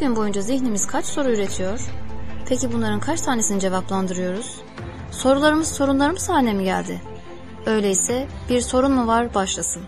Gün boyunca zihnimiz kaç soru üretiyor? Peki bunların kaç tanesini cevaplandırıyoruz? Sorularımız sorunlarımız haline mi geldi? Öyleyse bir sorun mu var başlasın.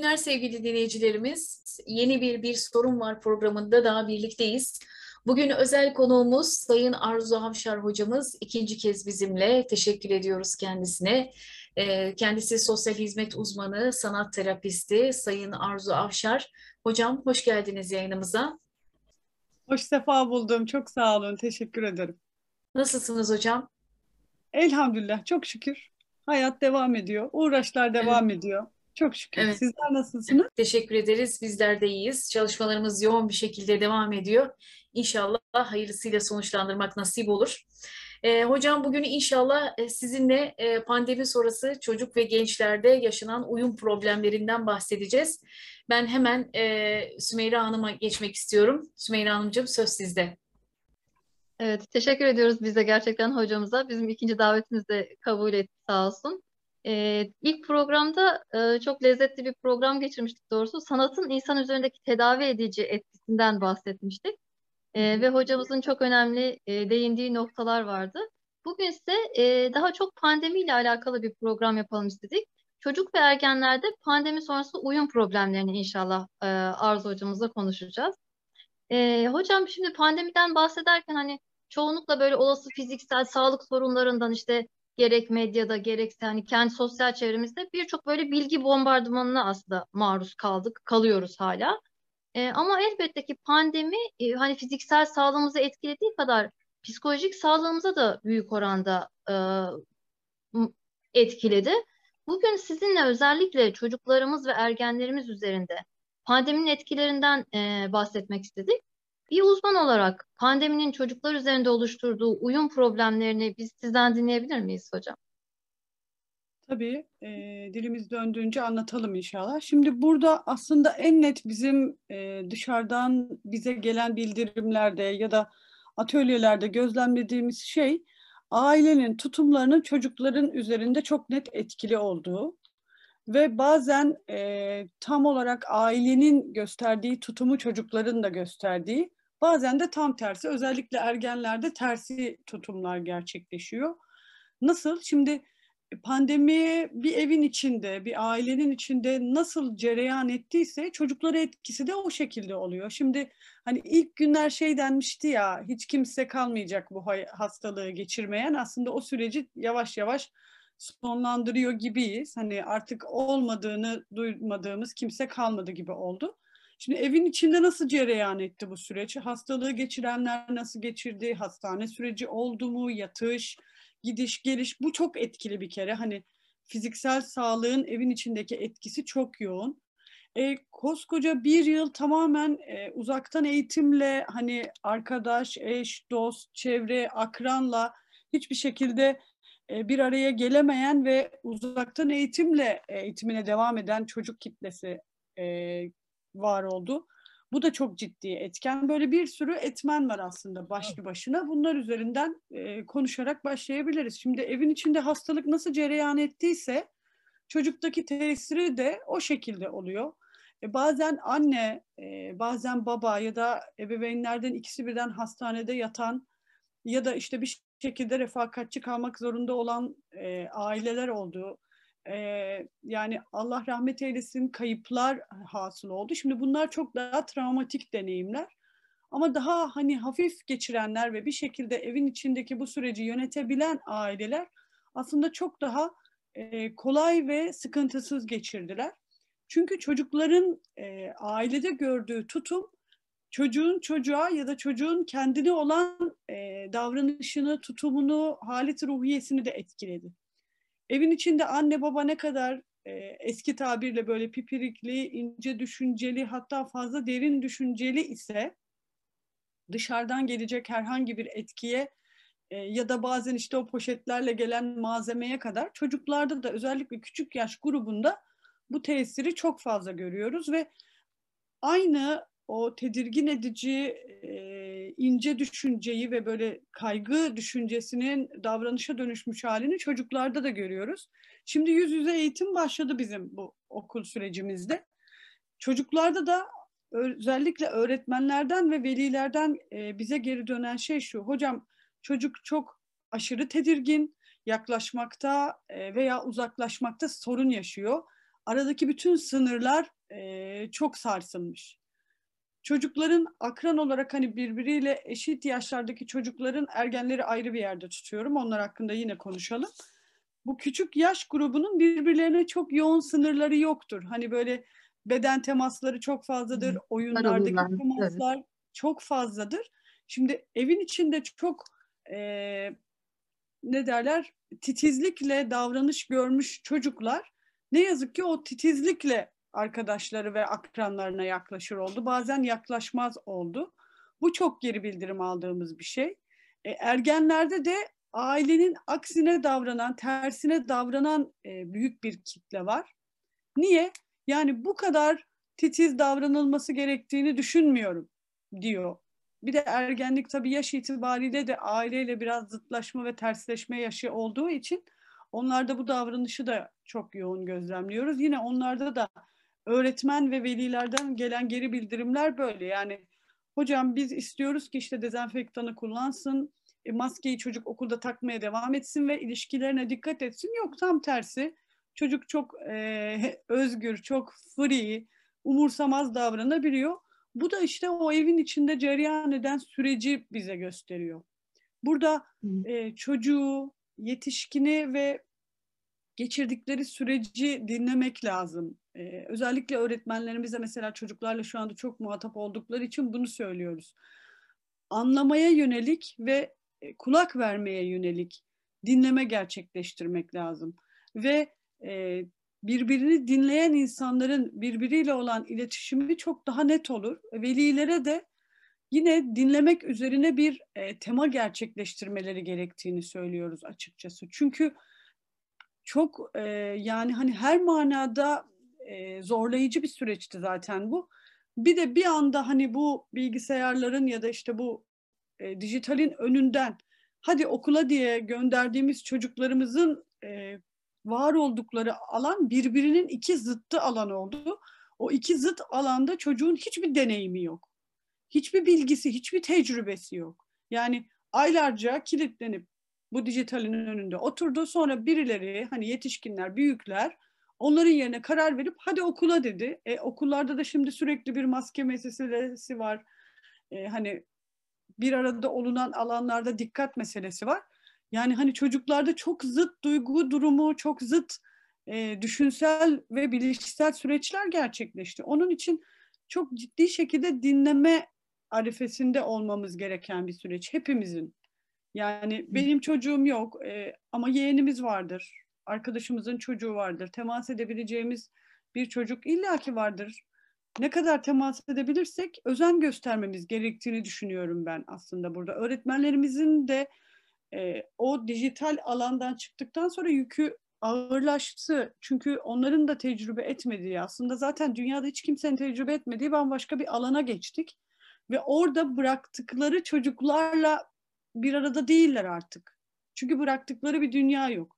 Günler sevgili dinleyicilerimiz. Yeni bir Bir Sorun Var programında daha birlikteyiz. Bugün özel konuğumuz Sayın Arzu Havşar hocamız ikinci kez bizimle. Teşekkür ediyoruz kendisine. Ee, kendisi sosyal hizmet uzmanı, sanat terapisti Sayın Arzu Avşar. Hocam hoş geldiniz yayınımıza. Hoş sefa buldum. Çok sağ olun. Teşekkür ederim. Nasılsınız hocam? Elhamdülillah. Çok şükür. Hayat devam ediyor. Uğraşlar devam ediyor. Çok şükür. Evet. Sizler nasılsınız? Teşekkür ederiz. Bizler de iyiyiz. Çalışmalarımız yoğun bir şekilde devam ediyor. İnşallah hayırlısıyla sonuçlandırmak nasip olur. Ee, hocam bugün inşallah e, sizinle e, pandemi sonrası çocuk ve gençlerde yaşanan uyum problemlerinden bahsedeceğiz. Ben hemen e, Sümeyra Hanım'a geçmek istiyorum. Sümeyra Hanımcığım söz sizde. Evet, teşekkür ediyoruz biz de gerçekten hocamıza. Bizim ikinci davetimizi de kabul etti sağ olsun. Ee, ilk programda e, çok lezzetli bir program geçirmiştik doğrusu. Sanatın insan üzerindeki tedavi edici etkisinden bahsetmiştik. Ee, ve hocamızın çok önemli e, değindiği noktalar vardı. Bugün ise e, daha çok pandemiyle alakalı bir program yapalım istedik. Çocuk ve ergenlerde pandemi sonrası uyum problemlerini inşallah e, Arzu hocamızla konuşacağız. E, hocam şimdi pandemiden bahsederken hani çoğunlukla böyle olası fiziksel sağlık sorunlarından işte gerek medyada gerekse hani kendi sosyal çevremizde birçok böyle bilgi bombardımanına aslında maruz kaldık, kalıyoruz hala. E, ama elbette ki pandemi e, hani fiziksel sağlığımızı etkilediği kadar psikolojik sağlığımıza da büyük oranda e, etkiledi. Bugün sizinle özellikle çocuklarımız ve ergenlerimiz üzerinde pandeminin etkilerinden e, bahsetmek istedik. Bir uzman olarak pandeminin çocuklar üzerinde oluşturduğu uyum problemlerini biz sizden dinleyebilir miyiz hocam? Tabii e, dilimiz döndüğünce anlatalım inşallah. Şimdi burada aslında en net bizim e, dışarıdan bize gelen bildirimlerde ya da atölyelerde gözlemlediğimiz şey ailenin tutumlarının çocukların üzerinde çok net etkili olduğu ve bazen e, tam olarak ailenin gösterdiği tutumu çocukların da gösterdiği, bazen de tam tersi özellikle ergenlerde tersi tutumlar gerçekleşiyor. Nasıl? Şimdi pandemi bir evin içinde, bir ailenin içinde nasıl cereyan ettiyse çocuklara etkisi de o şekilde oluyor. Şimdi hani ilk günler şey denmişti ya hiç kimse kalmayacak bu hastalığı geçirmeyen aslında o süreci yavaş yavaş sonlandırıyor gibiyiz. Hani artık olmadığını duymadığımız kimse kalmadı gibi oldu. Şimdi evin içinde nasıl cereyan etti bu süreç? Hastalığı geçirenler nasıl geçirdi? Hastane süreci oldu mu? Yatış, gidiş, geliş bu çok etkili bir kere. Hani fiziksel sağlığın evin içindeki etkisi çok yoğun. E, koskoca bir yıl tamamen e, uzaktan eğitimle hani arkadaş, eş, dost, çevre, akranla hiçbir şekilde e, bir araya gelemeyen ve uzaktan eğitimle e, eğitimine devam eden çocuk kitlesi e, var oldu. Bu da çok ciddi etken. Böyle bir sürü etmen var aslında başlı başına. Bunlar üzerinden e, konuşarak başlayabiliriz. Şimdi evin içinde hastalık nasıl cereyan ettiyse çocuktaki tesiri de o şekilde oluyor. E, bazen anne, e, bazen baba ya da ebeveynlerden ikisi birden hastanede yatan ya da işte bir şekilde refakatçi kalmak zorunda olan e, aileler oldu. E, yani Allah rahmet eylesin kayıplar hasıl oldu. Şimdi bunlar çok daha travmatik deneyimler. Ama daha hani hafif geçirenler ve bir şekilde evin içindeki bu süreci yönetebilen aileler aslında çok daha e, kolay ve sıkıntısız geçirdiler. Çünkü çocukların e, ailede gördüğü tutum çocuğun çocuğa ya da çocuğun kendine olan e, davranışını, tutumunu, halet ruhiyesini de etkiledi. Evin içinde anne baba ne kadar e, eski tabirle böyle pipirikli, ince düşünceli hatta fazla derin düşünceli ise dışarıdan gelecek herhangi bir etkiye e, ya da bazen işte o poşetlerle gelen malzemeye kadar çocuklarda da özellikle küçük yaş grubunda bu tesiri çok fazla görüyoruz ve aynı o tedirgin edici e, ince düşünceyi ve böyle kaygı düşüncesinin davranışa dönüşmüş halini çocuklarda da görüyoruz. Şimdi yüz yüze eğitim başladı bizim bu okul sürecimizde. Çocuklarda da özellikle öğretmenlerden ve velilerden e, bize geri dönen şey şu. Hocam çocuk çok aşırı tedirgin, yaklaşmakta e, veya uzaklaşmakta sorun yaşıyor. Aradaki bütün sınırlar e, çok sarsılmış. Çocukların akran olarak hani birbiriyle eşit yaşlardaki çocukların ergenleri ayrı bir yerde tutuyorum. Onlar hakkında yine konuşalım. Bu küçük yaş grubunun birbirlerine çok yoğun sınırları yoktur. Hani böyle beden temasları çok fazladır. Oyunlardaki temaslar evet. çok fazladır. Şimdi evin içinde çok e, ne derler titizlikle davranış görmüş çocuklar ne yazık ki o titizlikle arkadaşları ve akranlarına yaklaşır oldu. Bazen yaklaşmaz oldu. Bu çok geri bildirim aldığımız bir şey. E, ergenlerde de ailenin aksine davranan, tersine davranan e, büyük bir kitle var. Niye? Yani bu kadar titiz davranılması gerektiğini düşünmüyorum diyor. Bir de ergenlik tabii yaş itibariyle de aileyle biraz zıtlaşma ve tersleşme yaşı olduğu için onlarda bu davranışı da çok yoğun gözlemliyoruz. Yine onlarda da öğretmen ve velilerden gelen geri bildirimler böyle. Yani hocam biz istiyoruz ki işte dezenfektanı kullansın, e, maskeyi çocuk okulda takmaya devam etsin ve ilişkilerine dikkat etsin. Yok tam tersi. Çocuk çok e, özgür, çok free, umursamaz davranabiliyor. Bu da işte o evin içinde cereyan eden süreci bize gösteriyor. Burada e, çocuğu, yetişkini ve geçirdikleri süreci dinlemek lazım. Ee, özellikle öğretmenlerimize mesela çocuklarla şu anda çok muhatap oldukları için bunu söylüyoruz. Anlamaya yönelik ve e, kulak vermeye yönelik dinleme gerçekleştirmek lazım. Ve e, birbirini dinleyen insanların birbiriyle olan iletişimi çok daha net olur. Velilere de yine dinlemek üzerine bir e, tema gerçekleştirmeleri gerektiğini söylüyoruz açıkçası. Çünkü çok e, yani hani her manada e, zorlayıcı bir süreçti zaten bu. Bir de bir anda hani bu bilgisayarların ya da işte bu e, dijitalin önünden hadi okula diye gönderdiğimiz çocuklarımızın e, var oldukları alan birbirinin iki zıttı alan oldu. O iki zıt alanda çocuğun hiçbir deneyimi yok. Hiçbir bilgisi, hiçbir tecrübesi yok. Yani aylarca kilitlenip bu dijitalin önünde oturdu. Sonra birileri hani yetişkinler, büyükler onların yerine karar verip hadi okula dedi. E, okullarda da şimdi sürekli bir maske meselesi var. E, hani bir arada olunan alanlarda dikkat meselesi var. Yani hani çocuklarda çok zıt duygu durumu, çok zıt e, düşünsel ve bilişsel süreçler gerçekleşti. Onun için çok ciddi şekilde dinleme arifesinde olmamız gereken bir süreç hepimizin. Yani benim çocuğum yok e, ama yeğenimiz vardır. Arkadaşımızın çocuğu vardır. Temas edebileceğimiz bir çocuk illaki vardır. Ne kadar temas edebilirsek özen göstermemiz gerektiğini düşünüyorum ben aslında burada. Öğretmenlerimizin de e, o dijital alandan çıktıktan sonra yükü ağırlaştı. Çünkü onların da tecrübe etmediği aslında zaten dünyada hiç kimsenin tecrübe etmediği bambaşka bir alana geçtik. Ve orada bıraktıkları çocuklarla bir arada değiller artık. Çünkü bıraktıkları bir dünya yok.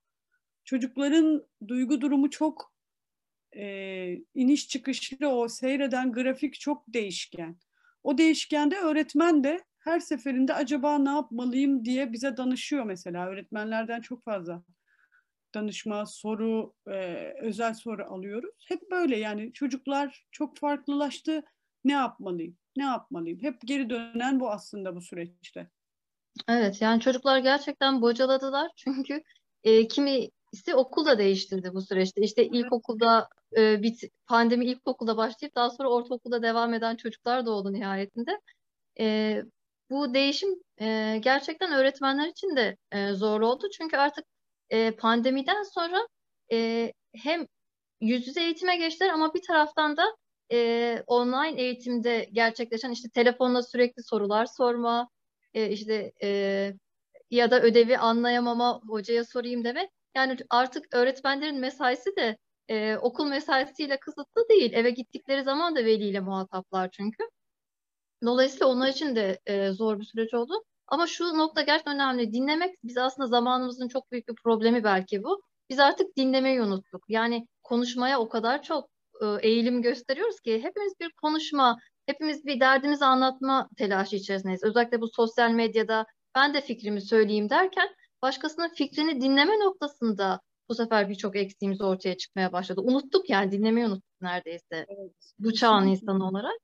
Çocukların duygu durumu çok e, iniş çıkışlı o seyreden grafik çok değişken. O değişkende öğretmen de her seferinde acaba ne yapmalıyım diye bize danışıyor mesela. Öğretmenlerden çok fazla danışma, soru, e, özel soru alıyoruz. Hep böyle yani çocuklar çok farklılaştı. Ne yapmalıyım? Ne yapmalıyım? Hep geri dönen bu aslında bu süreçte. Evet yani çocuklar gerçekten bocaladılar çünkü e, kimisi okul da değiştirdi bu süreçte. İşte ilkokulda e, bit pandemi ilkokulda başlayıp daha sonra ortaokulda devam eden çocuklar da oldu nihayetinde. E, bu değişim e, gerçekten öğretmenler için de e, zor oldu çünkü artık e, pandemiden sonra e, hem yüz yüze eğitime geçtiler ama bir taraftan da e, online eğitimde gerçekleşen işte telefonla sürekli sorular sorma, e, işte e, ya da ödevi anlayamama hocaya sorayım deme. Yani artık öğretmenlerin mesaisi de e, okul mesaisiyle kısıtlı değil. Eve gittikleri zaman da veliyle muhataplar çünkü. Dolayısıyla onlar için de e, zor bir süreç oldu. Ama şu nokta gerçekten önemli. Dinlemek biz aslında zamanımızın çok büyük bir problemi belki bu. Biz artık dinlemeyi unuttuk. Yani konuşmaya o kadar çok e, eğilim gösteriyoruz ki hepimiz bir konuşma, hepimiz bir derdimizi anlatma telaşı içerisindeyiz. Özellikle bu sosyal medyada ben de fikrimi söyleyeyim derken başkasının fikrini dinleme noktasında bu sefer birçok eksiğimiz ortaya çıkmaya başladı. Unuttuk yani dinlemeyi unuttuk neredeyse Evet. bu çağın insanı olarak.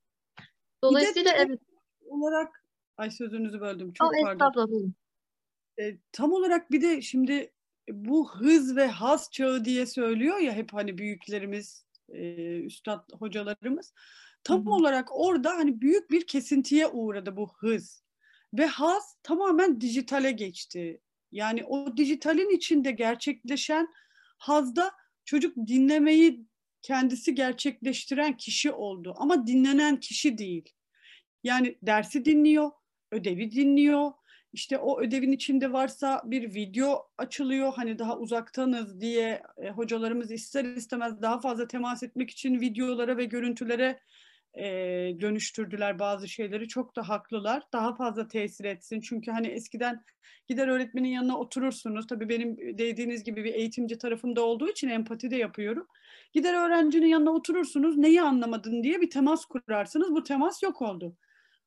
Dolayısıyla de- evet. olarak ay sözünüzü böldüm çok Aa, pardon. E, tam olarak bir de şimdi bu hız ve haz çağı diye söylüyor ya hep hani büyüklerimiz, e, üstad hocalarımız. Tam Hı hı. olarak orada hani büyük bir kesintiye uğradı bu hız. Ve haz tamamen dijitale geçti. Yani o dijitalin içinde gerçekleşen hazda çocuk dinlemeyi kendisi gerçekleştiren kişi oldu. Ama dinlenen kişi değil. Yani dersi dinliyor, ödevi dinliyor, işte o ödevin içinde varsa bir video açılıyor. Hani daha uzaktanız diye e, hocalarımız ister istemez daha fazla temas etmek için videolara ve görüntülere e, dönüştürdüler bazı şeyleri. Çok da haklılar. Daha fazla tesir etsin. Çünkü hani eskiden gider öğretmenin yanına oturursunuz. Tabii benim dediğiniz gibi bir eğitimci tarafımda olduğu için empati de yapıyorum. Gider öğrencinin yanına oturursunuz. Neyi anlamadın diye bir temas kurarsınız. Bu temas yok oldu.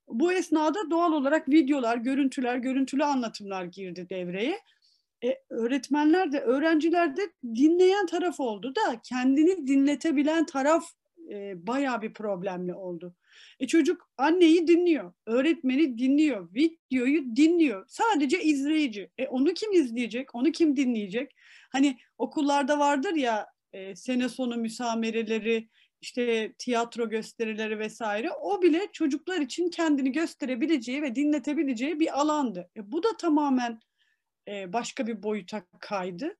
Bu esnada doğal olarak videolar, görüntüler, görüntülü anlatımlar girdi devreye. E, öğretmenler de, öğrenciler de dinleyen taraf oldu da kendini dinletebilen taraf e, bayağı bir problemli oldu. E, çocuk anneyi dinliyor, öğretmeni dinliyor, videoyu dinliyor. Sadece izleyici. E, onu kim izleyecek, onu kim dinleyecek? Hani okullarda vardır ya e, sene sonu müsamereleri, işte tiyatro gösterileri vesaire o bile çocuklar için kendini gösterebileceği ve dinletebileceği bir alandı. E, bu da tamamen e, başka bir boyuta kaydı.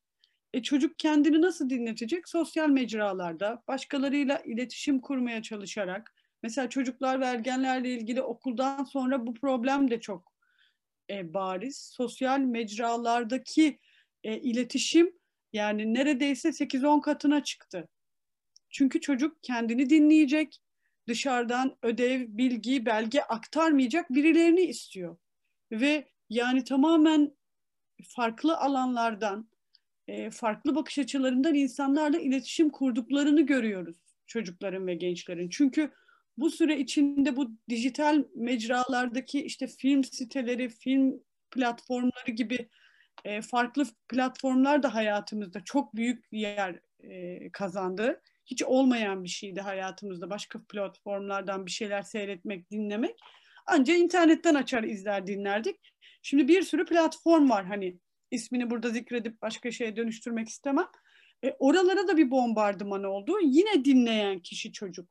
E, çocuk kendini nasıl dinletecek? Sosyal mecralarda başkalarıyla iletişim kurmaya çalışarak. Mesela çocuklar ve ergenlerle ilgili okuldan sonra bu problem de çok e, bariz. Sosyal mecralardaki e, iletişim yani neredeyse 8-10 katına çıktı. Çünkü çocuk kendini dinleyecek, dışarıdan ödev, bilgi, belge aktarmayacak birilerini istiyor. Ve yani tamamen farklı alanlardan, farklı bakış açılarından insanlarla iletişim kurduklarını görüyoruz çocukların ve gençlerin. Çünkü bu süre içinde bu dijital mecralardaki işte film siteleri, film platformları gibi farklı platformlar da hayatımızda çok büyük yer kazandı hiç olmayan bir şeydi hayatımızda. Başka platformlardan bir şeyler seyretmek, dinlemek. Ancak internetten açar izler dinlerdik. Şimdi bir sürü platform var hani ismini burada zikredip başka şeye dönüştürmek istemem. E, oralara da bir bombardıman oldu. Yine dinleyen kişi çocuk.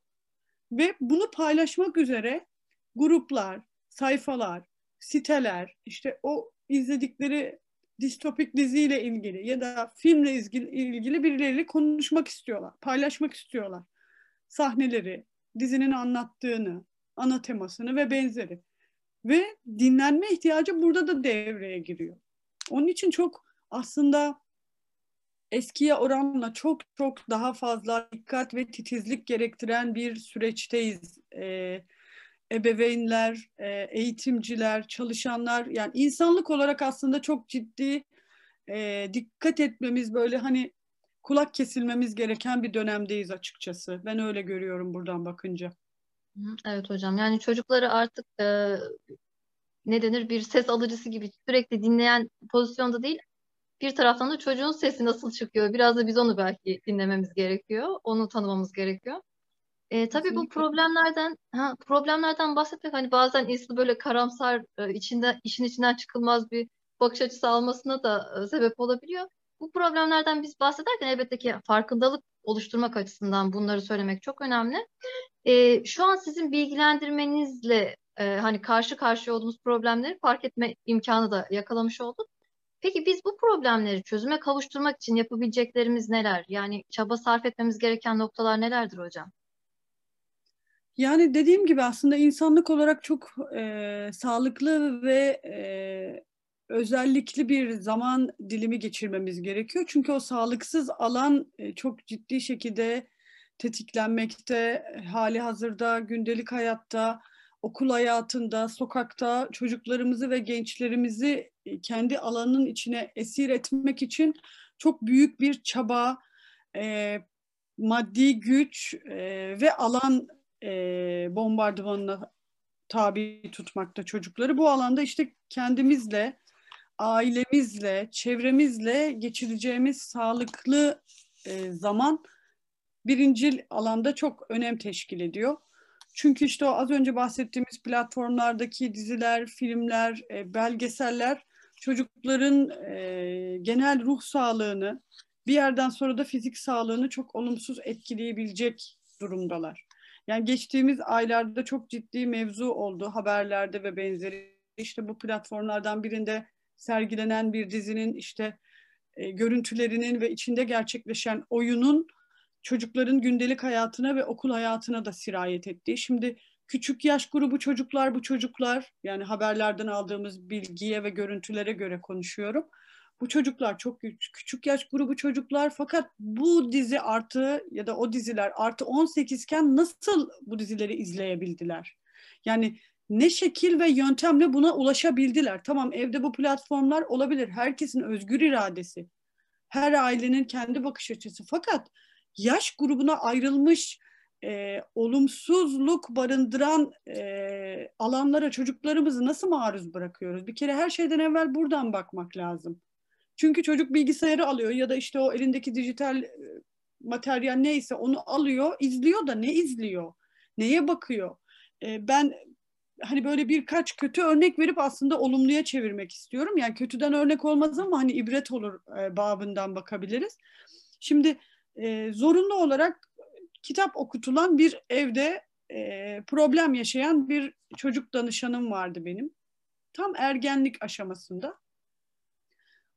Ve bunu paylaşmak üzere gruplar, sayfalar, siteler, işte o izledikleri distopik diziyle ilgili ya da filmle ilgili birileriyle konuşmak istiyorlar, paylaşmak istiyorlar. Sahneleri, dizinin anlattığını, ana temasını ve benzeri. Ve dinlenme ihtiyacı burada da devreye giriyor. Onun için çok aslında eskiye oranla çok çok daha fazla dikkat ve titizlik gerektiren bir süreçteyiz. Ee, ebeveynler, e, eğitimciler, çalışanlar yani insanlık olarak aslında çok ciddi e, dikkat etmemiz böyle hani kulak kesilmemiz gereken bir dönemdeyiz açıkçası. Ben öyle görüyorum buradan bakınca. Evet hocam yani çocukları artık e, ne denir bir ses alıcısı gibi sürekli dinleyen pozisyonda değil bir taraftan da çocuğun sesi nasıl çıkıyor biraz da biz onu belki dinlememiz gerekiyor onu tanımamız gerekiyor. E, tabii bu problemlerden ha, problemlerden bahsetmek hani bazen insanı böyle karamsar e, içinde işin içinden çıkılmaz bir bakış açısı almasına da e, sebep olabiliyor. Bu problemlerden biz bahsederken elbette ki farkındalık oluşturmak açısından bunları söylemek çok önemli. E, şu an sizin bilgilendirmenizle e, hani karşı karşıya olduğumuz problemleri fark etme imkanı da yakalamış olduk. Peki biz bu problemleri çözüme kavuşturmak için yapabileceklerimiz neler? Yani çaba sarf etmemiz gereken noktalar nelerdir hocam? Yani dediğim gibi aslında insanlık olarak çok e, sağlıklı ve e, özellikli bir zaman dilimi geçirmemiz gerekiyor. Çünkü o sağlıksız alan e, çok ciddi şekilde tetiklenmekte, hali hazırda gündelik hayatta, okul hayatında, sokakta çocuklarımızı ve gençlerimizi e, kendi alanının içine esir etmek için çok büyük bir çaba, e, maddi güç e, ve alan e, bombardımanına tabi tutmakta çocukları. Bu alanda işte kendimizle, ailemizle, çevremizle geçireceğimiz sağlıklı e, zaman birincil alanda çok önem teşkil ediyor. Çünkü işte o az önce bahsettiğimiz platformlardaki diziler, filmler, e, belgeseller çocukların e, genel ruh sağlığını bir yerden sonra da fizik sağlığını çok olumsuz etkileyebilecek durumdalar. Yani geçtiğimiz aylarda çok ciddi mevzu oldu haberlerde ve benzeri. İşte bu platformlardan birinde sergilenen bir dizinin işte e, görüntülerinin ve içinde gerçekleşen oyunun çocukların gündelik hayatına ve okul hayatına da sirayet ettiği. Şimdi küçük yaş grubu çocuklar bu çocuklar yani haberlerden aldığımız bilgiye ve görüntülere göre konuşuyorum. Bu çocuklar çok küçük yaş grubu çocuklar fakat bu dizi artı ya da o diziler artı 18 iken nasıl bu dizileri izleyebildiler? Yani ne şekil ve yöntemle buna ulaşabildiler? Tamam evde bu platformlar olabilir. Herkesin özgür iradesi. Her ailenin kendi bakış açısı. Fakat yaş grubuna ayrılmış e, olumsuzluk barındıran e, alanlara çocuklarımızı nasıl maruz bırakıyoruz? Bir kere her şeyden evvel buradan bakmak lazım. Çünkü çocuk bilgisayarı alıyor ya da işte o elindeki dijital e, materyal neyse onu alıyor, izliyor da ne izliyor? Neye bakıyor? E, ben hani böyle birkaç kötü örnek verip aslında olumluya çevirmek istiyorum. Yani kötüden örnek olmaz ama hani ibret olur e, babından bakabiliriz. Şimdi e, zorunlu olarak kitap okutulan bir evde e, problem yaşayan bir çocuk danışanım vardı benim. Tam ergenlik aşamasında.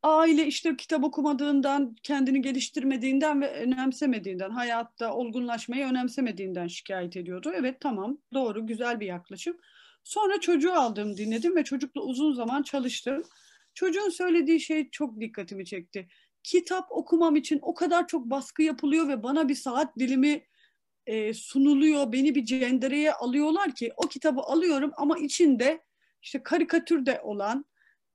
Aile işte kitap okumadığından, kendini geliştirmediğinden ve önemsemediğinden, hayatta olgunlaşmayı önemsemediğinden şikayet ediyordu. Evet tamam doğru güzel bir yaklaşım. Sonra çocuğu aldım dinledim ve çocukla uzun zaman çalıştım. Çocuğun söylediği şey çok dikkatimi çekti kitap okumam için o kadar çok baskı yapılıyor ve bana bir saat dilimi e, sunuluyor. Beni bir cendereye alıyorlar ki o kitabı alıyorum ama içinde işte karikatürde olan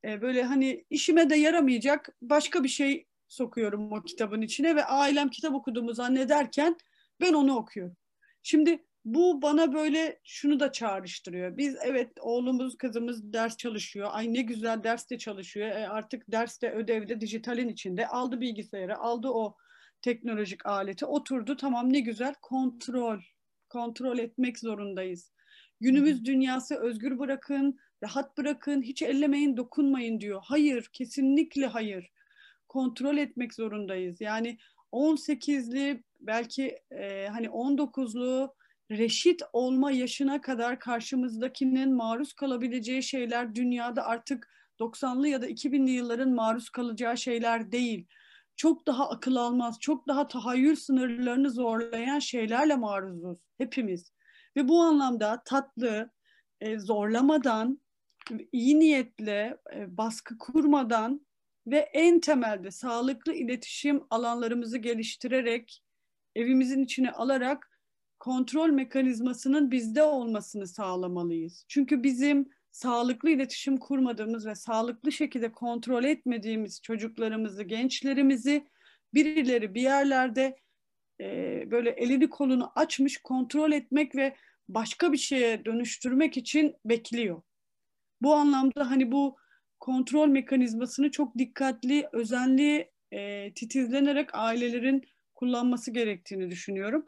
e, böyle hani işime de yaramayacak başka bir şey sokuyorum o kitabın içine ve ailem kitap okuduğumu zannederken ben onu okuyorum. Şimdi bu bana böyle şunu da çağrıştırıyor. Biz evet oğlumuz kızımız ders çalışıyor. Ay ne güzel derste çalışıyor. E artık derste ödevde dijitalin içinde aldı bilgisayarı aldı o teknolojik aleti oturdu tamam ne güzel kontrol kontrol etmek zorundayız. Günümüz dünyası özgür bırakın, rahat bırakın, hiç ellemeyin, dokunmayın diyor. Hayır, kesinlikle hayır. Kontrol etmek zorundayız. Yani 18'li belki e, hani 19'lu reşit olma yaşına kadar karşımızdakinin maruz kalabileceği şeyler dünyada artık 90'lı ya da 2000'li yılların maruz kalacağı şeyler değil. Çok daha akıl almaz, çok daha tahayyül sınırlarını zorlayan şeylerle maruzuz hepimiz. Ve bu anlamda tatlı, e, zorlamadan, iyi niyetle, e, baskı kurmadan ve en temelde sağlıklı iletişim alanlarımızı geliştirerek, evimizin içine alarak kontrol mekanizmasının bizde olmasını sağlamalıyız. Çünkü bizim sağlıklı iletişim kurmadığımız ve sağlıklı şekilde kontrol etmediğimiz çocuklarımızı, gençlerimizi birileri bir yerlerde e, böyle elini kolunu açmış kontrol etmek ve başka bir şeye dönüştürmek için bekliyor. Bu anlamda hani bu kontrol mekanizmasını çok dikkatli, özenli, e, titizlenerek ailelerin kullanması gerektiğini düşünüyorum.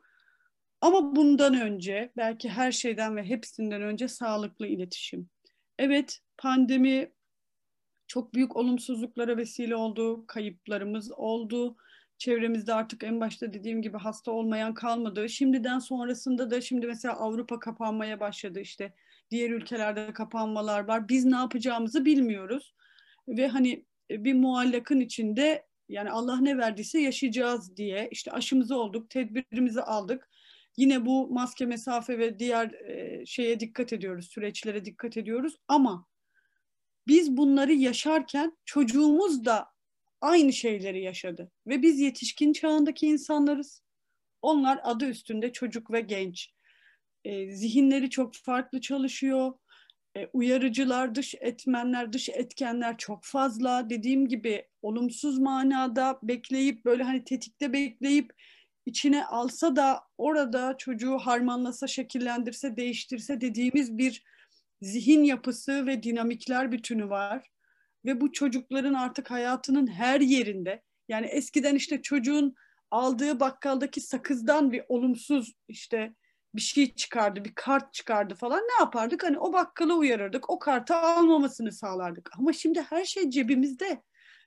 Ama bundan önce belki her şeyden ve hepsinden önce sağlıklı iletişim. Evet pandemi çok büyük olumsuzluklara vesile oldu, kayıplarımız oldu. Çevremizde artık en başta dediğim gibi hasta olmayan kalmadı. Şimdiden sonrasında da şimdi mesela Avrupa kapanmaya başladı işte. Diğer ülkelerde kapanmalar var. Biz ne yapacağımızı bilmiyoruz. Ve hani bir muallakın içinde yani Allah ne verdiyse yaşayacağız diye işte aşımızı olduk, tedbirimizi aldık Yine bu maske, mesafe ve diğer e, şeye dikkat ediyoruz, süreçlere dikkat ediyoruz ama biz bunları yaşarken çocuğumuz da aynı şeyleri yaşadı. Ve biz yetişkin çağındaki insanlarız. Onlar adı üstünde çocuk ve genç. E, zihinleri çok farklı çalışıyor. E, uyarıcılar, dış etmenler, dış etkenler çok fazla. Dediğim gibi olumsuz manada bekleyip böyle hani tetikte bekleyip içine alsa da orada çocuğu harmanlasa, şekillendirse, değiştirse dediğimiz bir zihin yapısı ve dinamikler bütünü var. Ve bu çocukların artık hayatının her yerinde yani eskiden işte çocuğun aldığı bakkaldaki sakızdan bir olumsuz işte bir şey çıkardı, bir kart çıkardı falan ne yapardık? Hani o bakkala uyarırdık, o kartı almamasını sağlardık. Ama şimdi her şey cebimizde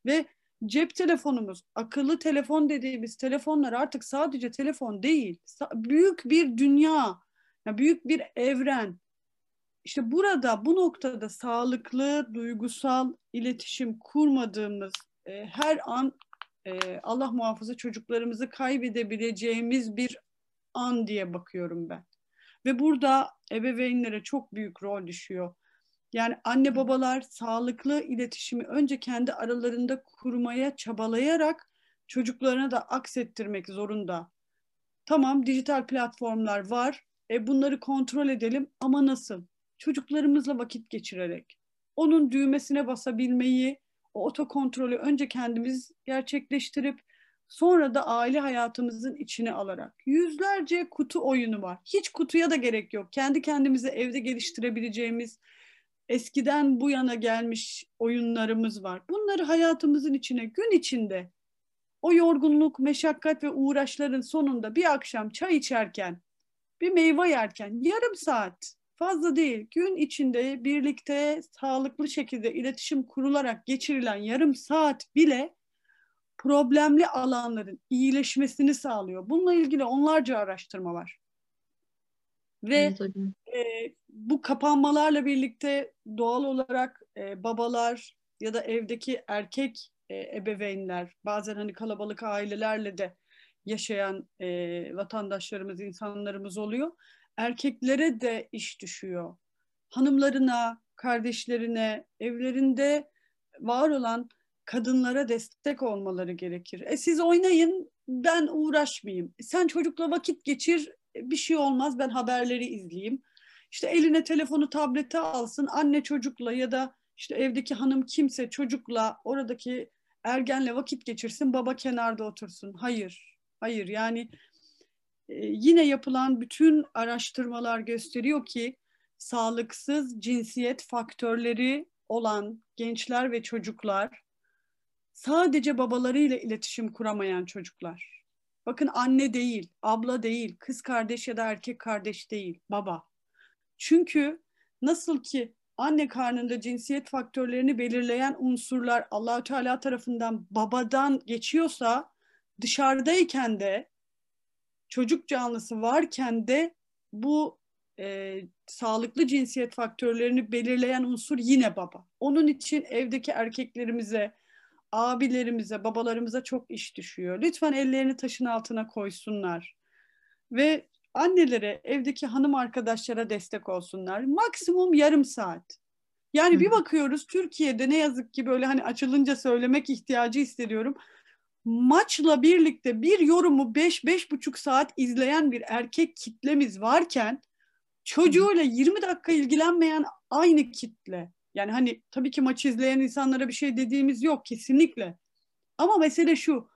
ve cep telefonumuz, akıllı telefon dediğimiz telefonlar artık sadece telefon değil, büyük bir dünya, büyük bir evren. İşte burada, bu noktada sağlıklı, duygusal iletişim kurmadığımız e, her an e, Allah muhafaza çocuklarımızı kaybedebileceğimiz bir an diye bakıyorum ben. Ve burada ebeveynlere çok büyük rol düşüyor. Yani anne babalar sağlıklı iletişimi önce kendi aralarında kurmaya çabalayarak çocuklarına da aksettirmek zorunda. Tamam dijital platformlar var. E bunları kontrol edelim ama nasıl? Çocuklarımızla vakit geçirerek. Onun düğmesine basabilmeyi, o otokontrolü önce kendimiz gerçekleştirip sonra da aile hayatımızın içine alarak. Yüzlerce kutu oyunu var. Hiç kutuya da gerek yok. Kendi kendimize evde geliştirebileceğimiz eskiden bu yana gelmiş oyunlarımız var. Bunları hayatımızın içine gün içinde o yorgunluk, meşakkat ve uğraşların sonunda bir akşam çay içerken, bir meyve yerken yarım saat fazla değil gün içinde birlikte sağlıklı şekilde iletişim kurularak geçirilen yarım saat bile problemli alanların iyileşmesini sağlıyor. Bununla ilgili onlarca araştırma var. Ve e, bu kapanmalarla birlikte doğal olarak e, babalar ya da evdeki erkek e, ebeveynler, bazen hani kalabalık ailelerle de yaşayan e, vatandaşlarımız, insanlarımız oluyor. Erkeklere de iş düşüyor. Hanımlarına, kardeşlerine, evlerinde var olan kadınlara destek olmaları gerekir. E siz oynayın, ben uğraşmayayım. Sen çocukla vakit geçir, bir şey olmaz, ben haberleri izleyeyim. İşte eline telefonu, tableti alsın, anne çocukla ya da işte evdeki hanım kimse çocukla oradaki ergenle vakit geçirsin, baba kenarda otursun. Hayır, hayır yani e, yine yapılan bütün araştırmalar gösteriyor ki sağlıksız cinsiyet faktörleri olan gençler ve çocuklar sadece babalarıyla iletişim kuramayan çocuklar. Bakın anne değil, abla değil, kız kardeş ya da erkek kardeş değil, baba. Çünkü nasıl ki anne karnında cinsiyet faktörlerini belirleyen unsurlar Allahü Teala tarafından babadan geçiyorsa dışarıdayken de çocuk canlısı varken de bu e, sağlıklı cinsiyet faktörlerini belirleyen unsur yine baba. Onun için evdeki erkeklerimize, abilerimize, babalarımıza çok iş düşüyor. Lütfen ellerini taşın altına koysunlar. Ve annelere, evdeki hanım arkadaşlara destek olsunlar. Maksimum yarım saat. Yani bir bakıyoruz Türkiye'de ne yazık ki böyle hani açılınca söylemek ihtiyacı hissediyorum. Maçla birlikte bir yorumu 5 buçuk saat izleyen bir erkek kitlemiz varken çocuğuyla 20 dakika ilgilenmeyen aynı kitle. Yani hani tabii ki maç izleyen insanlara bir şey dediğimiz yok kesinlikle. Ama mesele şu.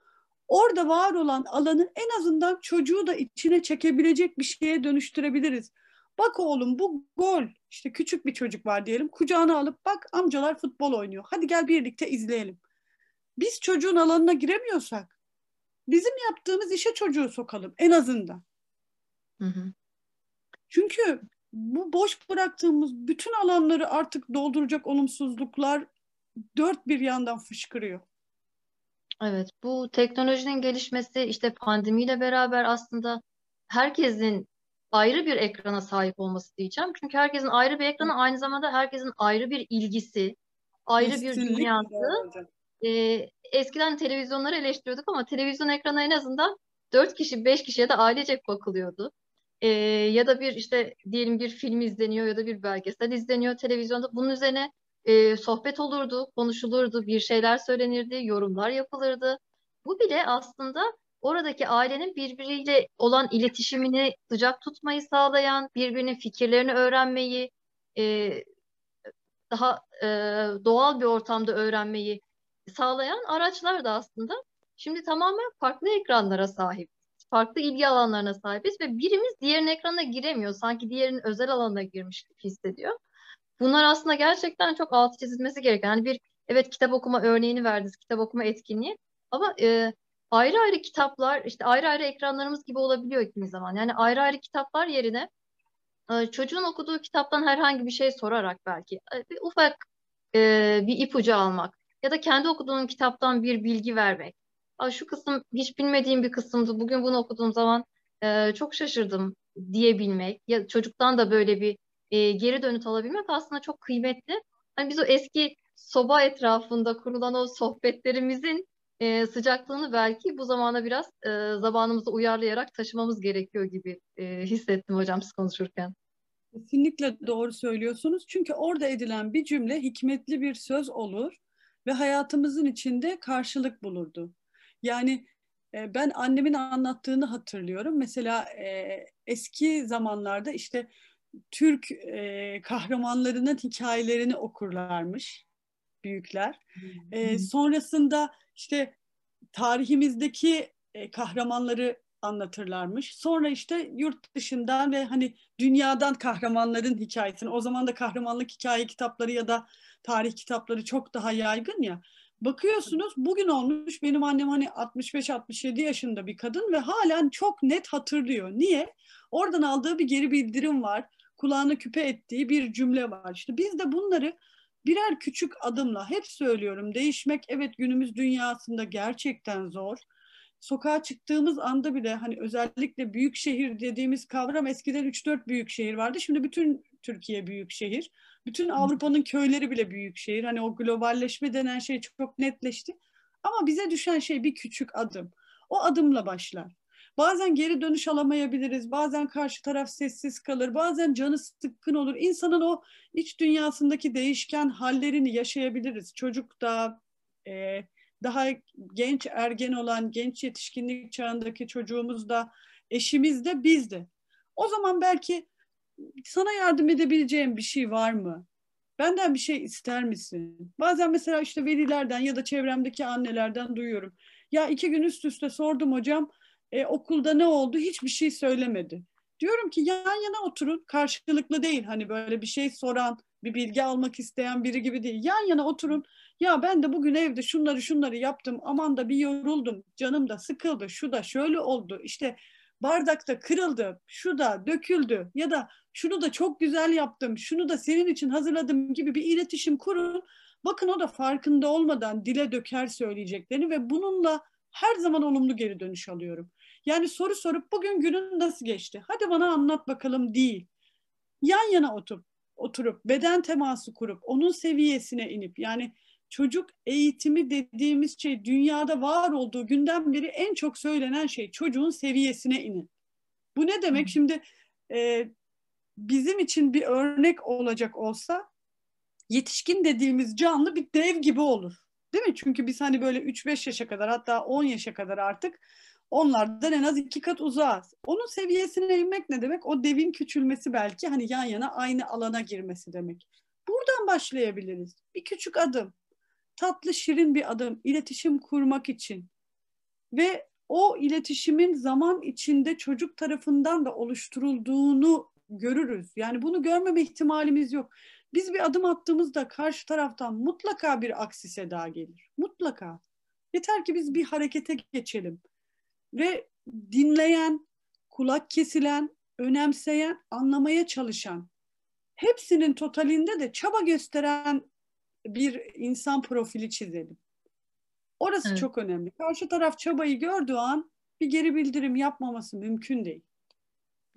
Orada var olan alanı en azından çocuğu da içine çekebilecek bir şeye dönüştürebiliriz. Bak oğlum bu gol. İşte küçük bir çocuk var diyelim. Kucağına alıp bak amcalar futbol oynuyor. Hadi gel birlikte izleyelim. Biz çocuğun alanına giremiyorsak bizim yaptığımız işe çocuğu sokalım en azından. Hı hı. Çünkü bu boş bıraktığımız bütün alanları artık dolduracak olumsuzluklar dört bir yandan fışkırıyor. Evet, bu teknolojinin gelişmesi işte pandemiyle beraber aslında herkesin ayrı bir ekrana sahip olması diyeceğim. Çünkü herkesin ayrı bir ekranı aynı zamanda herkesin ayrı bir ilgisi, ayrı bir Kesinlikle dünyası. hocam. Ee, eskiden televizyonları eleştiriyorduk ama televizyon ekranı en azından dört kişi, beş kişiye de ailecek bakılıyordu. Ee, ya da bir işte diyelim bir film izleniyor ya da bir belgesel izleniyor televizyonda. Bunun üzerine e, sohbet olurdu, konuşulurdu, bir şeyler söylenirdi, yorumlar yapılırdı. Bu bile aslında oradaki ailenin birbiriyle olan iletişimini sıcak tutmayı sağlayan, birbirinin fikirlerini öğrenmeyi, e, daha e, doğal bir ortamda öğrenmeyi sağlayan araçlar da aslında. Şimdi tamamen farklı ekranlara sahip, farklı ilgi alanlarına sahibiz ve birimiz diğerinin ekranına giremiyor. Sanki diğerinin özel alanına girmiş gibi hissediyor. Bunlar aslında gerçekten çok altı çizilmesi gereken. Yani bir evet kitap okuma örneğini verdiniz, kitap okuma etkinliği. Ama e, ayrı ayrı kitaplar, işte ayrı ayrı ekranlarımız gibi olabiliyor kimi zaman. Yani ayrı ayrı kitaplar yerine e, çocuğun okuduğu kitaptan herhangi bir şey sorarak belki e, bir ufak e, bir ipucu almak ya da kendi okuduğun kitaptan bir bilgi vermek. Şu kısım hiç bilmediğim bir kısımdı. Bugün bunu okuduğum zaman e, çok şaşırdım diyebilmek ya çocuktan da böyle bir e, geri dönüt alabilmek aslında çok kıymetli. Hani biz o eski soba etrafında kurulan o sohbetlerimizin e, sıcaklığını belki bu zamana biraz e, zamanımızı uyarlayarak taşımamız gerekiyor gibi e, hissettim hocam siz konuşurken. Kesinlikle doğru söylüyorsunuz. Çünkü orada edilen bir cümle hikmetli bir söz olur ve hayatımızın içinde karşılık bulurdu. Yani e, ben annemin anlattığını hatırlıyorum. Mesela e, eski zamanlarda işte Türk e, kahramanlarının hikayelerini okurlarmış büyükler. E, sonrasında işte tarihimizdeki e, kahramanları anlatırlarmış. Sonra işte yurt dışından ve hani dünyadan kahramanların hikayesini. O zaman da kahramanlık hikaye kitapları ya da tarih kitapları çok daha yaygın ya. Bakıyorsunuz bugün olmuş benim annem hani 65-67 yaşında bir kadın ve halen çok net hatırlıyor. Niye? Oradan aldığı bir geri bildirim var. Kulağına küpe ettiği bir cümle var. İşte biz de bunları birer küçük adımla hep söylüyorum değişmek evet günümüz dünyasında gerçekten zor. Sokağa çıktığımız anda bile hani özellikle büyük şehir dediğimiz kavram eskiden 3-4 büyük şehir vardı. Şimdi bütün Türkiye büyük şehir. Bütün Avrupa'nın köyleri bile büyük şehir. Hani o globalleşme denen şey çok netleşti. Ama bize düşen şey bir küçük adım. O adımla başlar. Bazen geri dönüş alamayabiliriz. Bazen karşı taraf sessiz kalır. Bazen canı sıkkın olur. İnsanın o iç dünyasındaki değişken hallerini yaşayabiliriz. Çocuk da e, daha genç ergen olan genç yetişkinlik çağındaki çocuğumuz da eşimiz de biz de. O zaman belki sana yardım edebileceğim bir şey var mı? Benden bir şey ister misin? Bazen mesela işte velilerden ya da çevremdeki annelerden duyuyorum. Ya iki gün üst üste sordum hocam e, okulda ne oldu? Hiçbir şey söylemedi. Diyorum ki yan yana oturun. Karşılıklı değil. Hani böyle bir şey soran bir bilgi almak isteyen biri gibi değil. Yan yana oturun. Ya ben de bugün evde şunları şunları yaptım. Aman da bir yoruldum. Canım da sıkıldı. Şu da şöyle oldu. İşte bardakta kırıldı. Şu da döküldü. Ya da şunu da çok güzel yaptım. Şunu da senin için hazırladım gibi bir iletişim kurun. Bakın o da farkında olmadan dile döker söyleyeceklerini ve bununla her zaman olumlu geri dönüş alıyorum. Yani soru sorup bugün günün nasıl geçti? Hadi bana anlat bakalım değil. Yan yana oturup, oturup beden teması kurup onun seviyesine inip yani çocuk eğitimi dediğimiz şey dünyada var olduğu günden beri en çok söylenen şey çocuğun seviyesine inin. Bu ne demek? Şimdi e, bizim için bir örnek olacak olsa yetişkin dediğimiz canlı bir dev gibi olur. Değil mi? Çünkü biz hani böyle 3-5 yaşa kadar hatta 10 yaşa kadar artık onlardan en az iki kat uzağız. Onun seviyesine inmek ne demek? O devin küçülmesi belki hani yan yana aynı alana girmesi demek. Buradan başlayabiliriz. Bir küçük adım. Tatlı şirin bir adım. iletişim kurmak için. Ve o iletişimin zaman içinde çocuk tarafından da oluşturulduğunu görürüz. Yani bunu görmeme ihtimalimiz yok. Biz bir adım attığımızda karşı taraftan mutlaka bir aksi seda gelir. Mutlaka. Yeter ki biz bir harekete geçelim ve dinleyen, kulak kesilen, önemseyen, anlamaya çalışan, hepsinin totalinde de çaba gösteren bir insan profili çizelim. Orası evet. çok önemli. Karşı taraf çabayı gördüğü an bir geri bildirim yapmaması mümkün değil.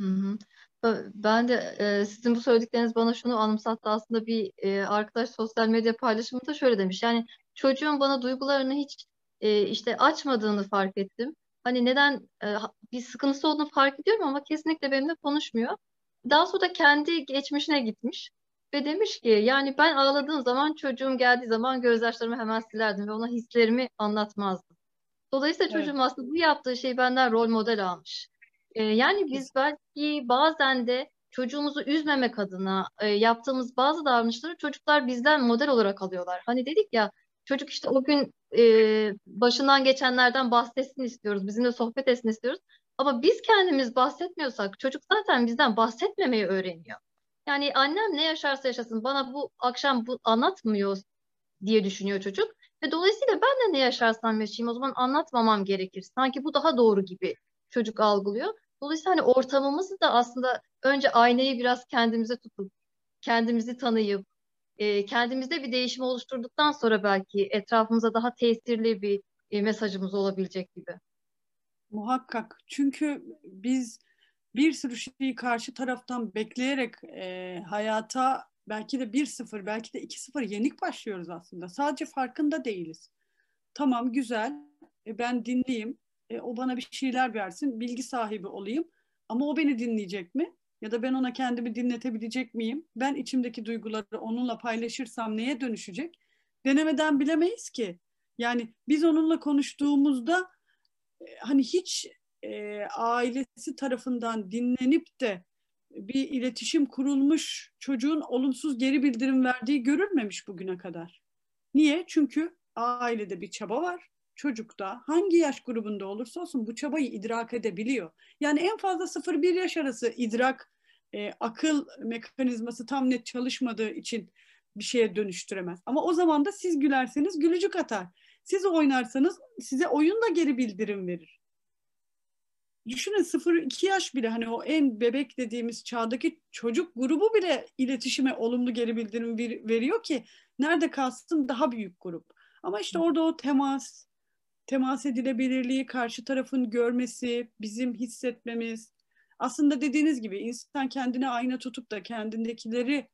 Hı hı. Ben de e, sizin bu söyledikleriniz bana şunu anımsattı. Aslında bir e, arkadaş sosyal medya paylaşımında şöyle demiş. Yani çocuğun bana duygularını hiç e, işte açmadığını fark ettim. Hani neden e, bir sıkıntısı olduğunu fark ediyorum ama kesinlikle benimle konuşmuyor. Daha sonra da kendi geçmişine gitmiş. ve demiş ki yani ben ağladığım zaman çocuğum geldiği zaman gözyaşlarımı hemen silerdim ve ona hislerimi anlatmazdım. Dolayısıyla Evet. çocuğum aslında bu yaptığı şeyi benden rol model almış. Ee, yani biz belki bazen de çocuğumuzu üzmemek adına e, yaptığımız bazı davranışları çocuklar bizden model olarak alıyorlar. Hani dedik ya çocuk işte o gün e, başından geçenlerden bahsetsin istiyoruz, bizimle sohbet etsin istiyoruz. Ama biz kendimiz bahsetmiyorsak çocuk zaten bizden bahsetmemeyi öğreniyor. Yani annem ne yaşarsa yaşasın bana bu akşam bu anlatmıyor diye düşünüyor çocuk. Ve dolayısıyla ben de ne yaşarsam yaşayayım o zaman anlatmamam gerekir. Sanki bu daha doğru gibi çocuk algılıyor. Dolayısıyla hani ortamımızı da aslında önce aynayı biraz kendimize tutup, kendimizi tanıyıp, e, kendimizde bir değişim oluşturduktan sonra belki etrafımıza daha tesirli bir e, mesajımız olabilecek gibi. Muhakkak. Çünkü biz bir sürü şeyi karşı taraftan bekleyerek e, hayata belki de 1-0, belki de 2-0 yenik başlıyoruz aslında. Sadece farkında değiliz. Tamam güzel, e, ben dinleyeyim, e, o bana bir şeyler versin, bilgi sahibi olayım. Ama o beni dinleyecek mi? Ya da ben ona kendimi dinletebilecek miyim? Ben içimdeki duyguları onunla paylaşırsam neye dönüşecek? Denemeden bilemeyiz ki. Yani biz onunla konuştuğumuzda e, hani hiç e, ailesi tarafından dinlenip de bir iletişim kurulmuş çocuğun olumsuz geri bildirim verdiği görülmemiş bugüne kadar. Niye? Çünkü ailede bir çaba var. Çocuk da hangi yaş grubunda olursa olsun bu çabayı idrak edebiliyor. Yani en fazla 0-1 yaş arası idrak, e, akıl mekanizması tam net çalışmadığı için bir şeye dönüştüremez. Ama o zaman da siz gülerseniz gülücük atar. Siz oynarsanız size oyun da geri bildirim verir. Düşünün 0-2 yaş bile hani o en bebek dediğimiz çağdaki çocuk grubu bile iletişime olumlu geri bildirim veriyor ki nerede kalsın daha büyük grup. Ama işte orada o temas, temas edilebilirliği, karşı tarafın görmesi, bizim hissetmemiz. Aslında dediğiniz gibi insan kendine ayna tutup da kendindekileri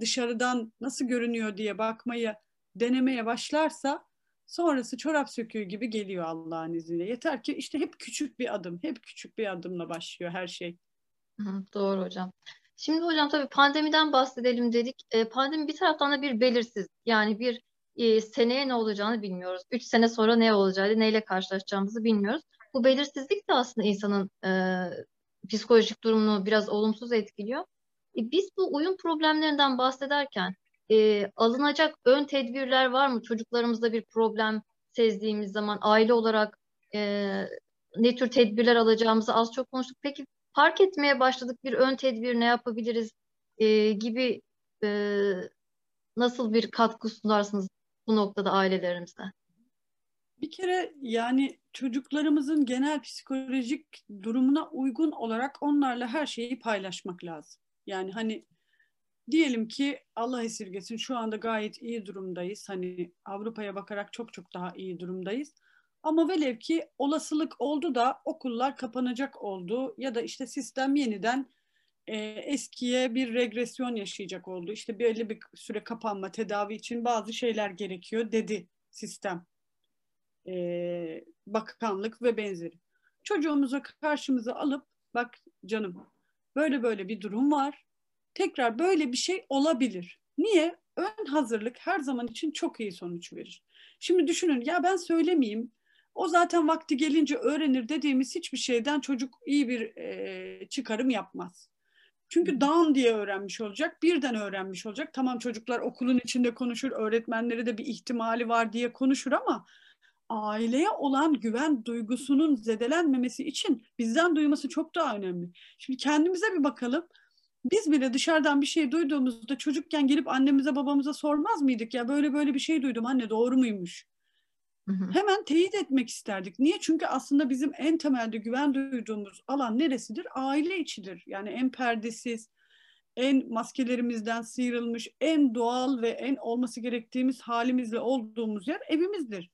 dışarıdan nasıl görünüyor diye bakmayı denemeye başlarsa sonrası çorap söküğü gibi geliyor Allah'ın izniyle. Yeter ki işte hep küçük bir adım, hep küçük bir adımla başlıyor her şey. Doğru hocam. Şimdi hocam tabii pandemiden bahsedelim dedik. E, pandemi bir taraftan da bir belirsiz. Yani bir e, seneye ne olacağını bilmiyoruz. Üç sene sonra ne olacağını, neyle karşılaşacağımızı bilmiyoruz. Bu belirsizlik de aslında insanın e, psikolojik durumunu biraz olumsuz etkiliyor. E, biz bu uyum problemlerinden bahsederken e, alınacak ön tedbirler var mı? Çocuklarımızda bir problem sezdiğimiz zaman aile olarak e, ne tür tedbirler alacağımızı az çok konuştuk. Peki fark etmeye başladık bir ön tedbir ne yapabiliriz e, gibi e, nasıl bir katkı sunarsınız bu noktada ailelerimize? Bir kere yani çocuklarımızın genel psikolojik durumuna uygun olarak onlarla her şeyi paylaşmak lazım. Yani hani diyelim ki Allah esirgesin şu anda gayet iyi durumdayız. Hani Avrupa'ya bakarak çok çok daha iyi durumdayız. Ama velev ki olasılık oldu da okullar kapanacak oldu ya da işte sistem yeniden e, eskiye bir regresyon yaşayacak oldu. İşte belli bir süre kapanma tedavi için bazı şeyler gerekiyor dedi sistem. E, bakanlık ve benzeri. Çocuğumuzu karşımıza alıp bak canım böyle böyle bir durum var. Tekrar böyle bir şey olabilir. Niye? Ön hazırlık her zaman için çok iyi sonuç verir. Şimdi düşünün ya ben söylemeyeyim. O zaten vakti gelince öğrenir dediğimiz hiçbir şeyden çocuk iyi bir e, çıkarım yapmaz. Çünkü down diye öğrenmiş olacak, birden öğrenmiş olacak. Tamam çocuklar okulun içinde konuşur, öğretmenleri de bir ihtimali var diye konuşur ama aileye olan güven duygusunun zedelenmemesi için bizden duyması çok daha önemli. Şimdi kendimize bir bakalım. Biz bile dışarıdan bir şey duyduğumuzda çocukken gelip annemize babamıza sormaz mıydık ya böyle böyle bir şey duydum anne doğru muymuş? Hemen teyit etmek isterdik. Niye? Çünkü aslında bizim en temelde güven duyduğumuz alan neresidir? Aile içidir. Yani en perdesiz, en maskelerimizden sıyrılmış, en doğal ve en olması gerektiğimiz halimizle olduğumuz yer evimizdir.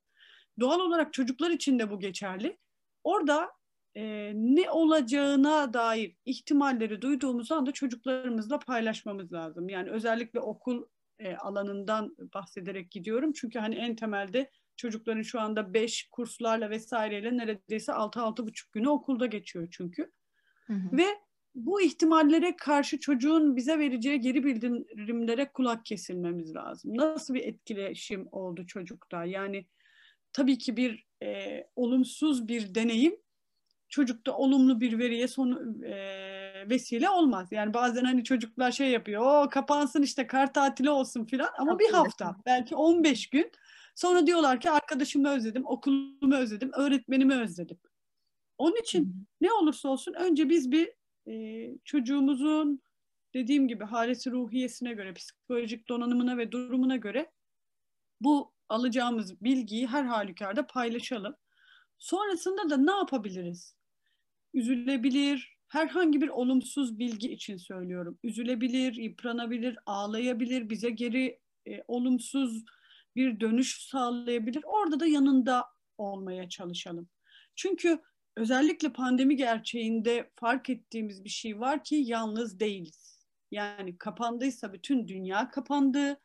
Doğal olarak çocuklar için de bu geçerli. Orada e, ne olacağına dair ihtimalleri duyduğumuz anda çocuklarımızla paylaşmamız lazım. Yani özellikle okul e, alanından bahsederek gidiyorum. Çünkü hani en temelde çocukların şu anda beş kurslarla vesaireyle neredeyse altı altı buçuk günü okulda geçiyor çünkü. Hı hı. Ve bu ihtimallere karşı çocuğun bize vereceği geri bildirimlere kulak kesilmemiz lazım. Nasıl bir etkileşim oldu çocukta? Yani tabii ki bir e, olumsuz bir deneyim çocukta olumlu bir veriye son e, vesile olmaz. Yani bazen hani çocuklar şey yapıyor. O kapansın işte kar tatili olsun filan ama bir hafta belki 15 gün sonra diyorlar ki arkadaşımı özledim, okulumu özledim, öğretmenimi özledim. Onun için ne olursa olsun önce biz bir e, çocuğumuzun dediğim gibi haleti ruhiyesine göre, psikolojik donanımına ve durumuna göre bu alacağımız bilgiyi her halükarda paylaşalım. Sonrasında da ne yapabiliriz? Üzülebilir, herhangi bir olumsuz bilgi için söylüyorum. Üzülebilir, yıpranabilir, ağlayabilir, bize geri e, olumsuz bir dönüş sağlayabilir. Orada da yanında olmaya çalışalım. Çünkü özellikle pandemi gerçeğinde fark ettiğimiz bir şey var ki yalnız değiliz. Yani kapandıysa bütün dünya kapandı.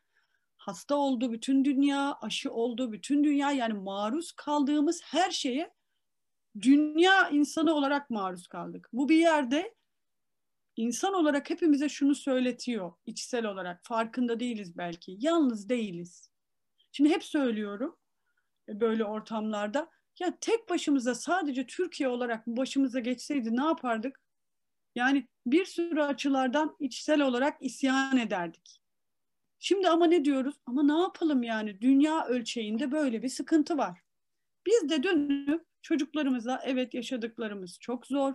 Hasta oldu bütün dünya, aşı oldu bütün dünya. Yani maruz kaldığımız her şeye dünya insanı olarak maruz kaldık. Bu bir yerde insan olarak hepimize şunu söyletiyor içsel olarak. Farkında değiliz belki. Yalnız değiliz. Şimdi hep söylüyorum e, böyle ortamlarda ya tek başımıza sadece Türkiye olarak başımıza geçseydi ne yapardık? Yani bir sürü açılardan içsel olarak isyan ederdik. Şimdi ama ne diyoruz? Ama ne yapalım yani dünya ölçeğinde böyle bir sıkıntı var. Biz de dönüp çocuklarımıza evet yaşadıklarımız çok zor.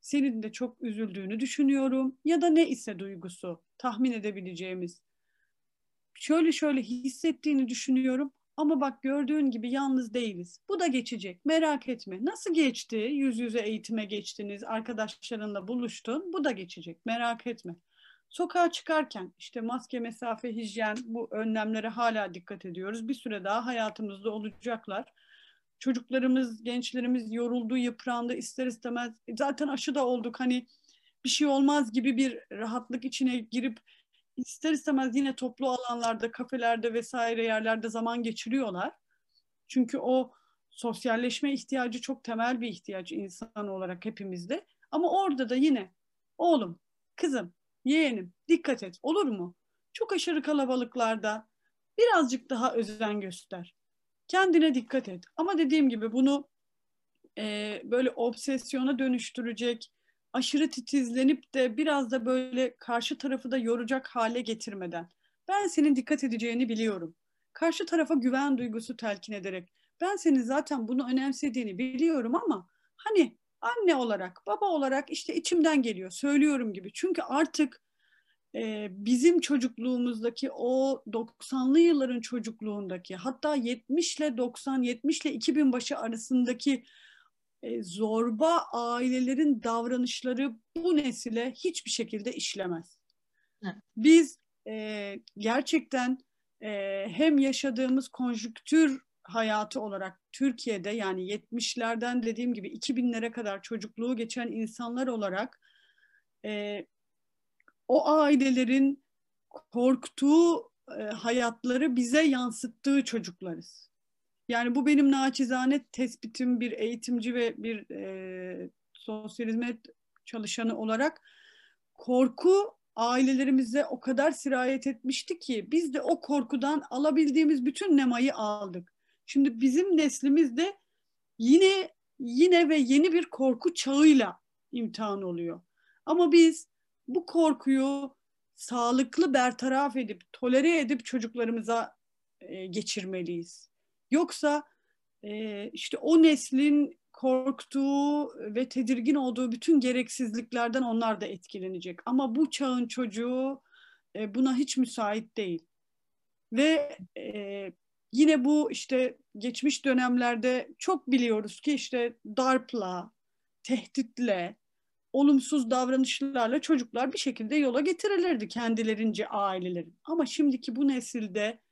Senin de çok üzüldüğünü düşünüyorum ya da ne ise duygusu tahmin edebileceğimiz. Şöyle şöyle hissettiğini düşünüyorum ama bak gördüğün gibi yalnız değiliz. Bu da geçecek. Merak etme. Nasıl geçti? Yüz yüze eğitime geçtiniz, arkadaşlarınla buluştun. Bu da geçecek. Merak etme. Sokağa çıkarken işte maske, mesafe, hijyen bu önlemlere hala dikkat ediyoruz. Bir süre daha hayatımızda olacaklar. Çocuklarımız, gençlerimiz yoruldu, yıprandı ister istemez. Zaten aşı da olduk hani bir şey olmaz gibi bir rahatlık içine girip ister istemez yine toplu alanlarda, kafelerde vesaire yerlerde zaman geçiriyorlar. Çünkü o sosyalleşme ihtiyacı çok temel bir ihtiyaç insan olarak hepimizde. Ama orada da yine oğlum, kızım, yeğenim dikkat et olur mu? Çok aşırı kalabalıklarda birazcık daha özen göster. Kendine dikkat et. Ama dediğim gibi bunu e, böyle obsesyona dönüştürecek, aşırı titizlenip de biraz da böyle karşı tarafı da yoracak hale getirmeden ben senin dikkat edeceğini biliyorum. Karşı tarafa güven duygusu telkin ederek ben senin zaten bunu önemsediğini biliyorum ama hani anne olarak, baba olarak işte içimden geliyor, söylüyorum gibi. Çünkü artık e, bizim çocukluğumuzdaki o 90'lı yılların çocukluğundaki hatta 70 ile 90, 70 ile 2000 başı arasındaki e, zorba ailelerin davranışları bu nesile hiçbir şekilde işlemez. Evet. Biz e, gerçekten e, hem yaşadığımız konjüktür hayatı olarak Türkiye'de yani 70'lerden dediğim gibi 2000'lere kadar çocukluğu geçen insanlar olarak e, o ailelerin korktuğu e, hayatları bize yansıttığı çocuklarız. Yani bu benim naçizane tespitim bir eğitimci ve bir e, sosyal hizmet çalışanı olarak korku ailelerimize o kadar sirayet etmişti ki biz de o korkudan alabildiğimiz bütün nemayı aldık. Şimdi bizim neslimiz de yine yine ve yeni bir korku çağıyla imtihan oluyor. Ama biz bu korkuyu sağlıklı bertaraf edip tolere edip çocuklarımıza e, geçirmeliyiz. Yoksa e, işte o neslin korktuğu ve tedirgin olduğu bütün gereksizliklerden onlar da etkilenecek. Ama bu çağın çocuğu e, buna hiç müsait değil. Ve e, yine bu işte geçmiş dönemlerde çok biliyoruz ki işte darpla, tehditle, olumsuz davranışlarla çocuklar bir şekilde yola getirilirdi kendilerince ailelerin. Ama şimdiki bu nesilde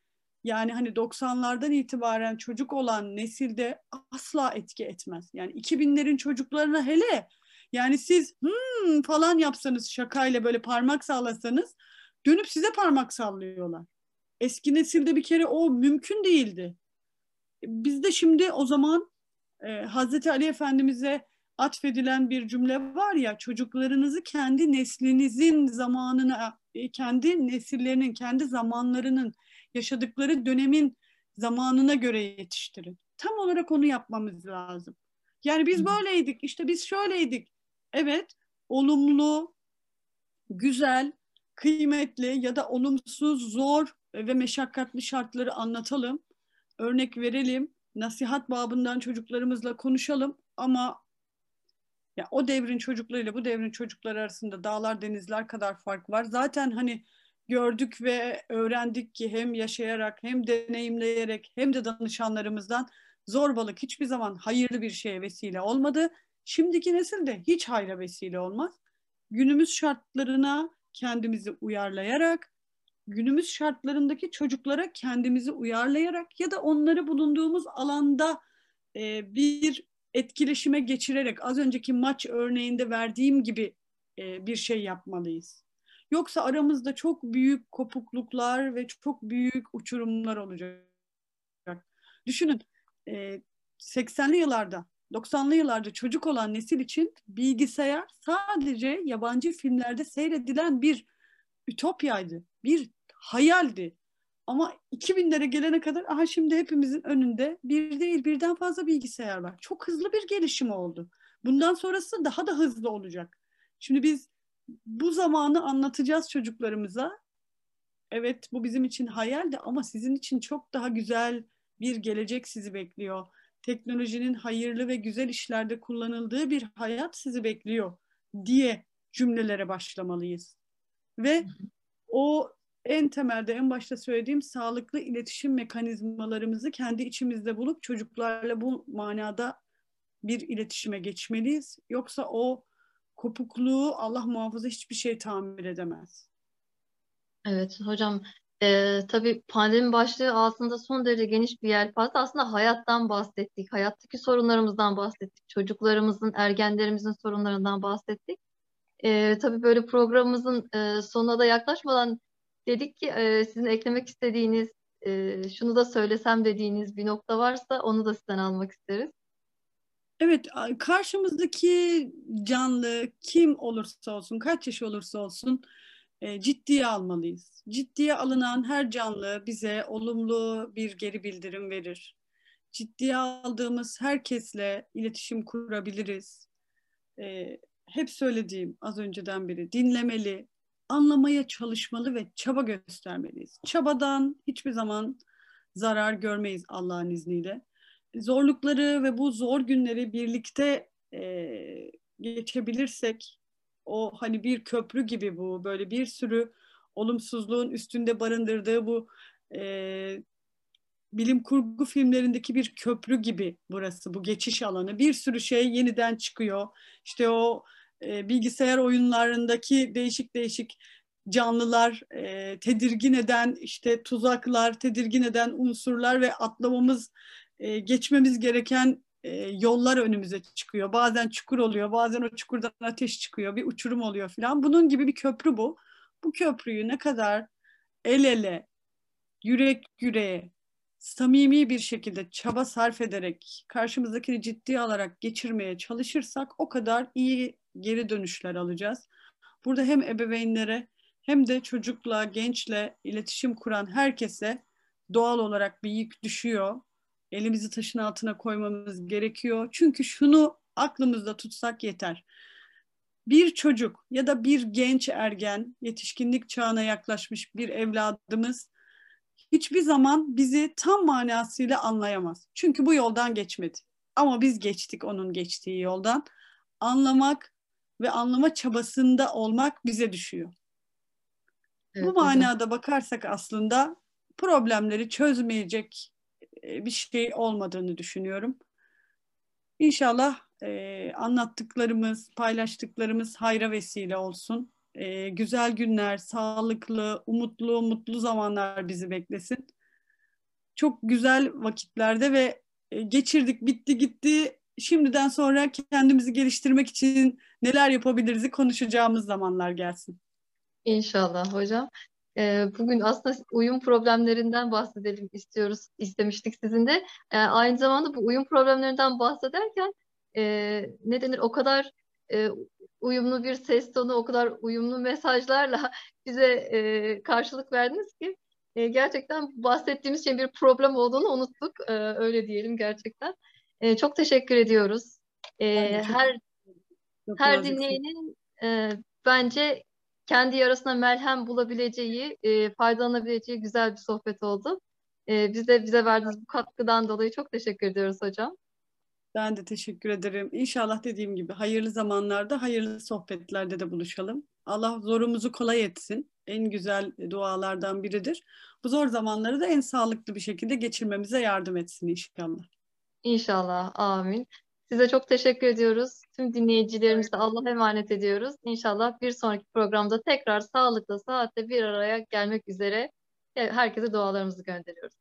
yani hani 90'lardan itibaren çocuk olan nesilde asla etki etmez. Yani 2000'lerin çocuklarına hele yani siz hmm falan yapsanız şakayla böyle parmak sallasanız dönüp size parmak sallıyorlar. Eski nesilde bir kere o mümkün değildi. Biz de şimdi o zaman e, Hazreti Ali Efendimiz'e atfedilen bir cümle var ya çocuklarınızı kendi neslinizin zamanına, e, kendi nesillerinin, kendi zamanlarının yaşadıkları dönemin zamanına göre yetiştirin. Tam olarak onu yapmamız lazım. Yani biz böyleydik, işte biz şöyleydik. Evet, olumlu, güzel, kıymetli ya da olumsuz, zor ve meşakkatli şartları anlatalım. Örnek verelim. Nasihat babından çocuklarımızla konuşalım ama ya o devrin çocuklarıyla bu devrin çocukları arasında dağlar denizler kadar fark var. Zaten hani gördük ve öğrendik ki hem yaşayarak hem deneyimleyerek hem de danışanlarımızdan zorbalık hiçbir zaman hayırlı bir şeye vesile olmadı. Şimdiki nesil de hiç hayra vesile olmaz. Günümüz şartlarına kendimizi uyarlayarak, günümüz şartlarındaki çocuklara kendimizi uyarlayarak ya da onları bulunduğumuz alanda e, bir etkileşime geçirerek az önceki maç örneğinde verdiğim gibi e, bir şey yapmalıyız. Yoksa aramızda çok büyük kopukluklar ve çok büyük uçurumlar olacak. Düşünün e, 80'li yıllarda 90'lı yıllarda çocuk olan nesil için bilgisayar sadece yabancı filmlerde seyredilen bir ütopyaydı, bir hayaldi. Ama 2000'lere gelene kadar aha şimdi hepimizin önünde bir değil birden fazla bilgisayar var. Çok hızlı bir gelişim oldu. Bundan sonrası daha da hızlı olacak. Şimdi biz bu zamanı anlatacağız çocuklarımıza. Evet bu bizim için hayaldi ama sizin için çok daha güzel bir gelecek sizi bekliyor. Teknolojinin hayırlı ve güzel işlerde kullanıldığı bir hayat sizi bekliyor diye cümlelere başlamalıyız. Ve o en temelde en başta söylediğim sağlıklı iletişim mekanizmalarımızı kendi içimizde bulup çocuklarla bu manada bir iletişime geçmeliyiz. Yoksa o kopukluğu Allah muhafaza hiçbir şey tamir edemez. Evet hocam e, tabii pandemi başlığı aslında son derece geniş bir yelpaze. Aslında hayattan bahsettik, hayattaki sorunlarımızdan bahsettik, çocuklarımızın, ergenlerimizin sorunlarından bahsettik. E, tabii böyle programımızın e, sonuna da yaklaşmadan dedik ki e, sizin eklemek istediğiniz, e, şunu da söylesem dediğiniz bir nokta varsa onu da sizden almak isteriz. Evet, karşımızdaki canlı kim olursa olsun, kaç yaş olursa olsun e, ciddiye almalıyız. Ciddiye alınan her canlı bize olumlu bir geri bildirim verir. Ciddiye aldığımız herkesle iletişim kurabiliriz. E, hep söylediğim az önceden beri dinlemeli, anlamaya çalışmalı ve çaba göstermeliyiz. Çabadan hiçbir zaman zarar görmeyiz Allah'ın izniyle. Zorlukları ve bu zor günleri birlikte e, geçebilirsek o hani bir köprü gibi bu böyle bir sürü olumsuzluğun üstünde barındırdığı bu e, bilim kurgu filmlerindeki bir köprü gibi burası bu geçiş alanı. Bir sürü şey yeniden çıkıyor. İşte o e, bilgisayar oyunlarındaki değişik değişik canlılar, e, tedirgin eden işte tuzaklar, tedirgin eden unsurlar ve atlamamız, e, geçmemiz gereken e, yollar önümüze çıkıyor. Bazen çukur oluyor, bazen o çukurdan ateş çıkıyor, bir uçurum oluyor falan. Bunun gibi bir köprü bu. Bu köprüyü ne kadar el ele, yürek yüreğe, samimi bir şekilde çaba sarf ederek karşımızdakini ciddiye alarak geçirmeye çalışırsak o kadar iyi geri dönüşler alacağız. Burada hem ebeveynlere hem de çocukla, gençle iletişim kuran herkese doğal olarak bir yük düşüyor. Elimizi taşın altına koymamız gerekiyor. Çünkü şunu aklımızda tutsak yeter. Bir çocuk ya da bir genç ergen, yetişkinlik çağına yaklaşmış bir evladımız hiçbir zaman bizi tam manasıyla anlayamaz. Çünkü bu yoldan geçmedi. Ama biz geçtik onun geçtiği yoldan. Anlamak ve anlama çabasında olmak bize düşüyor. Evet, Bu manada hocam. bakarsak aslında problemleri çözmeyecek bir şey olmadığını düşünüyorum. İnşallah e, anlattıklarımız, paylaştıklarımız hayra vesile olsun. E, güzel günler, sağlıklı, umutlu, mutlu zamanlar bizi beklesin. Çok güzel vakitlerde ve e, geçirdik, bitti gitti. Şimdiden sonra kendimizi geliştirmek için neler yapabiliriz konuşacağımız zamanlar gelsin. İnşallah hocam. Ee, bugün aslında uyum problemlerinden bahsedelim istiyoruz, istemiştik sizin de. Ee, aynı zamanda bu uyum problemlerinden bahsederken e, ne denir o kadar e, uyumlu bir ses tonu, o kadar uyumlu mesajlarla bize e, karşılık verdiniz ki e, gerçekten bahsettiğimiz şeyin bir problem olduğunu unuttuk. E, öyle diyelim gerçekten. E, çok teşekkür ediyoruz. E, her Çok her dinleyenin e, bence kendi yarasına melhem bulabileceği, e, faydalanabileceği güzel bir sohbet oldu. E, biz de bize verdiğiniz bu katkıdan dolayı çok teşekkür ediyoruz hocam. Ben de teşekkür ederim. İnşallah dediğim gibi hayırlı zamanlarda, hayırlı sohbetlerde de buluşalım. Allah zorumuzu kolay etsin. En güzel dualardan biridir. Bu zor zamanları da en sağlıklı bir şekilde geçirmemize yardım etsin inşallah. İnşallah. Amin. Size çok teşekkür ediyoruz. Tüm dinleyicilerimizi de Allah'a emanet ediyoruz. İnşallah bir sonraki programda tekrar sağlıklı saatte bir araya gelmek üzere herkese dualarımızı gönderiyoruz.